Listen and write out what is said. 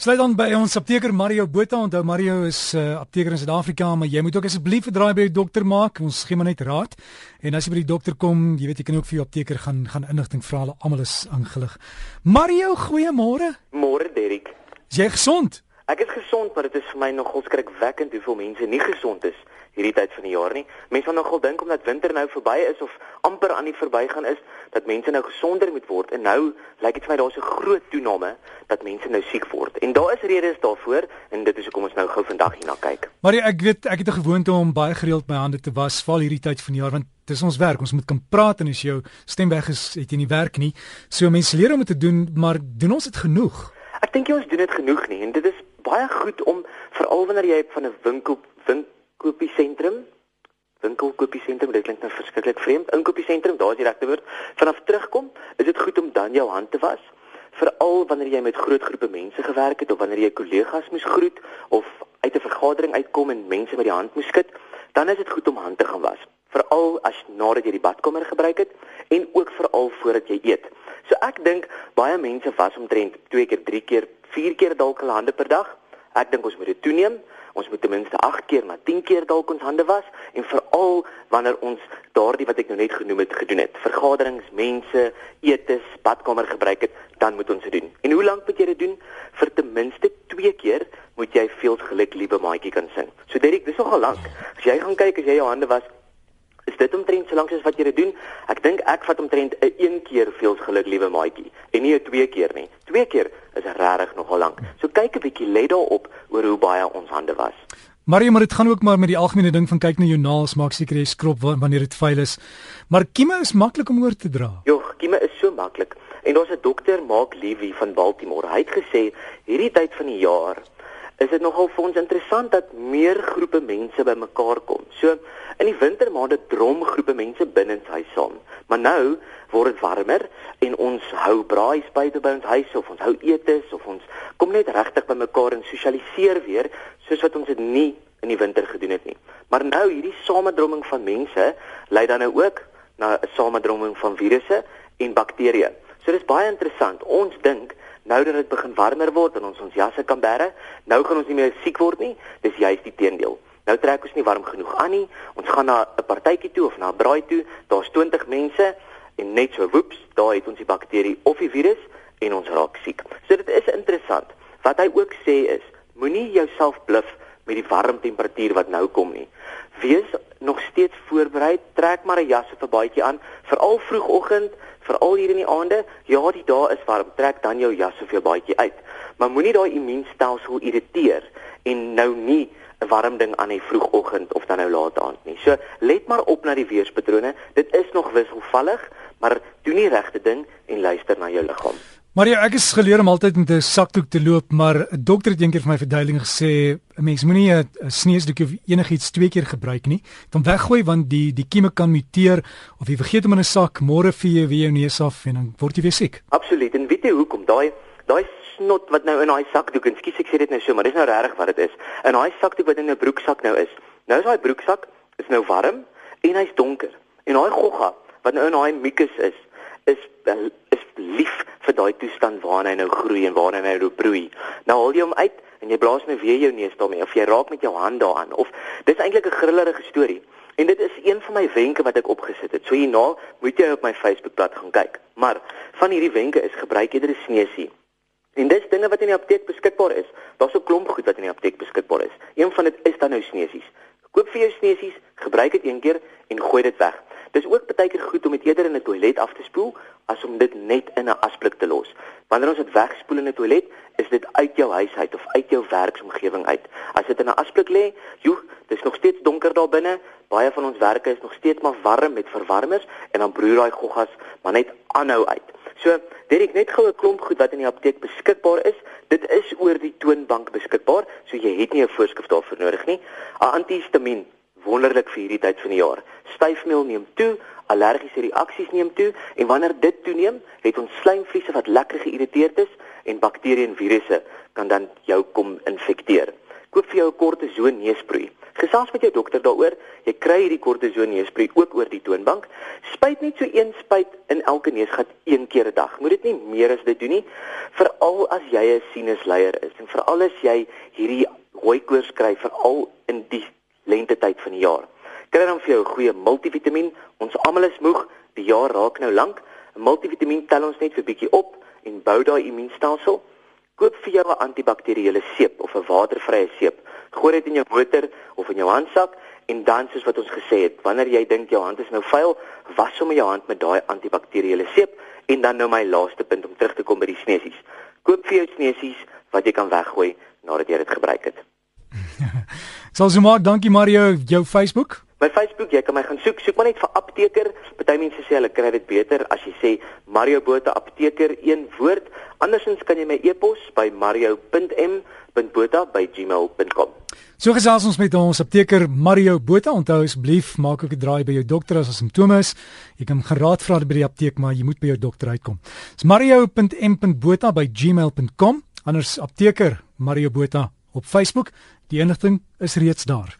Sluit dan by ons apteker Mario Botha. Onthou Mario is 'n uh, apteker in Suid-Afrika, maar jy moet ook asseblief 'n draai by die dokter maak. Ons gee maar net raad. En as jy by die dokter kom, jy weet jy kan ook vir jou apteker gaan gaan inligting vra. Hulle almal is aangelig. Mario, goeiemôre. Môre, Derek. Is jy gesond? Ek is gesond, maar dit is vir my nogal skrikwekkend hoeveel mense nie gesond is hierdie tyd van die jaar nie. Mense van nogal dink omdat winter nou verby is of amper aan die verbygaan is, dat mense nou gesonder moet word en nou lyk dit vir my daar's 'n groot toename dat mense nou siek word. En daar is redes daarvoor en dit is hoekom ons nou gou vandag hierna kyk. Maar ek weet ek het 'n gewoonte om baie gereeld my hande te was val hierdie tyd van die jaar want dis ons werk. Ons moet kan praat en as jou stem weg is, het jy nie werk nie. So mense leer om dit te doen, maar doen ons dit genoeg? Ek dink jy ons doen dit genoeg nie en dit is baie goed om veral wanneer jy van 'n winkel winkelkopiesentrum winkelkopiesentrum dit klink nou verskriklik vreemd inkopiesentrum daar is die regte woord vanaf terugkom is dit goed om dan jou hand te was veral wanneer jy met groot groepe mense gewerk het of wanneer jy kollegas moes groet of uit 'n vergadering uitkom en mense met die hand moes skud dan is dit goed om hand te gaan was veral as nadat jy die badkamer gebruik het en ook veral voordat jy eet so ek dink baie mense was omtrent 2 keer 3 keer 4 keer dalk hulle hande per dag. Ek dink ons moet dit toeneem. Ons moet ten minste 8 keer na 10 keer dalk ons hande was en veral wanneer ons daardie wat ek nou net genoem het gedoen het. Vergaderings, mense, etes, badkamer gebruik het, dan moet ons dit doen. En hoe lank moet jy dit doen? Vir ten minste 2 keer moet jy veel geluk liewe maatjie kan sing. So Derek, dis nogal lank. As jy gaan kyk as jy jou hande was Is dit omtrent so lank as wat jy dit doen? Ek dink ek vat omtrent 'n een keer veel geluk liewe maatjie en nie 'n twee keer nie. Twee keer is regtig nogal lank. So kyk 'n bietjie let daarop oor hoe baie ons hande was. Marie, maar dit gaan ook maar met die algemene ding van kyk na jou naels, maak seker jy skrop wanneer dit vuil is. Maar kieme is maklik om oor te dra. Jo, kieme is so maklik. En daar's 'n dokter, Mark Levy van Baltimore. Hy het gesê hierdie tyd van die jaar is dit nogal vir ons interessant dat meer groepe mense bymekaar kom. So in die wintermaande drom groepe mense binne in huis saam. Maar nou word dit warmer en ons hou braai buite by ons huis of ons hou etes of ons kom net regtig bymekaar en sosialiseer weer soos wat ons dit nie in die winter gedoen het nie. Maar nou hierdie samedromming van mense lei dan nou ook na 'n samedromming van virusse en bakterieë. So dis baie interessant. Ons dink Nou dat dit begin warmer word en ons ons jasse kan bære, nou gaan ons nie meer siek word nie. Dis juist die teendeel. Nou trek ons nie warm genoeg aan nie. Ons gaan na 'n partytjie toe of na 'n braai toe. Daar's 20 mense en net so woeps, daar het ons die bakterie of die virus en ons raak siek. So dit is interessant. Wat hy ook sê is, moenie jouself bluf met die warm temperatuur wat nou kom nie. Wees nog steeds voorberei. Trek maar 'n jas of 'n baadjie aan, veral vroegoggend veral hier in die aande, ja, die dae is warm, trek dan jou jas of jou baadjie uit. Maar moenie daai immuunstelsel irriteer en nou nie 'n warm ding aan die vroegoggend of dan nou laat aand nie. So let maar op na die weerspatrone. Dit is nog wisselvallig, maar doen die regte ding en luister na jou liggaam. Maria, ek is geleer om altyd met 'n sakdoek te loop, maar 'n dokter het eendag vir my verduideliking gesê, 'n mens moenie 'n sneesdoek of enigiets twee keer gebruik nie. Dan weggooi want die die kieme kan muteer of jy vergeet hom in 'n sak, môre vee jy weer jou neus af en dan word jy weer siek. Absoluut. En weet jy hoekom? Daai daai snot wat nou in daai sakdoek, en skus ek sê dit nou so, maar dis nou regtig wat dit is. In daai sakdoek wat in 'n broeksak nou is. Nou is daai broeksak is nou warm en hy's donker. En daai gogga wat nou in daai mucus is, is is lief vir daai toestand waarna hy nou groei en waarna hy nou broei. Nou haal jy hom uit en jy blaas nou weer jou neus daarmee of jy raak met jou hand daaraan of dis eintlik 'n grillerige storie. En dit is een van my wenke wat ek opgesit het. So hierna moet jy op my Facebookblad gaan kyk. Maar van hierdie wenke is gebruik eerder 'n sneesie. En dis dinge wat in die apteek beskikbaar is. Daar's 'n klomp goed wat in die apteek beskikbaar is. Een van dit is dan nou sneesies. Koop vir jou sneesies, gebruik dit een keer en gooi dit weg. Dis ook baie keer goed om dit eerder in 'n toilet af te spoel as om dit net in 'n asblik te los. Wanneer ons dit wegspoel in 'n toilet, is dit uit jou huis uit of uit jou werksomgewing uit. As dit in 'n asblik lê, joe, dis nog steeds donker daar binne. Baie van ons werke is nog steeds maar warm met verwarmers en dan broei daai goggas maar net aanhou uit. So, dit ek net gou 'n klomp goed wat in die apteek beskikbaar is. Dit is oor die toonbank beskikbaar, so jy het nie 'n voorskrif daarvoor nodig nie. 'n Antihistamiin wonderlik vir hierdie tyd van die jaar. Styfmeel neem toe, allergiese reaksies neem toe en wanneer dit toeneem, het ons slijmvliese wat lekker geïrriteerd is en bakterieë en virusse kan dan jou kom infekteer. Koop vir jou 'n kortison neusproei. Gesels met jou dokter daaroor. Jy kry hierdie kortison neusspray ook oor die toonbank. Spuit net so een spuit in elke neusgat een keer 'n dag. Moet dit nie meer as dit doen nie. Veral as jy 'n sinusleier is en veral as jy hierdie hooi koors kry veral in die lente tyd van die jaar. Kry dan vir jou 'n goeie multivitamiin. Ons almal is moeg. Die jaar raak nou lank. 'n Multivitamiin tel ons net vir bietjie op en bou daai immuunstelsel. Koop vir jou 'n antibakteriële seep of 'n watervrye seep gooi dit in jou motor of in jou handsak en dan soos wat ons gesê het, wanneer jy dink jou hand is nou vuil, was sommer jou hand met daai antibakteriële seep en dan nou my laaste punt om terug te kom by die snesies. Koop vir jou snesies wat jy kan weggooi nadat jy dit gebruik het. Sal so maar, dankie Mario, jou Facebook. My Facebook, jy kan my gaan soek, soek maar net vir apteker. Party mense sê hulle kry dit beter as jy sê Mario Botha apteker een woord. Andersins kan jy my e-pos by mario.m.botha@gmail.com. So gesels ons met ons apteker Mario Botha. Onthou asseblief, maak ook 'n draai by jou dokter as daar simptome is. Jy kan geraad vra by die apteek, maar jy moet by jou dokter uitkom. Dis mario.m.botha@gmail.com. Anders apteker Mario Botha op Facebook. Die inligting is reeds daar.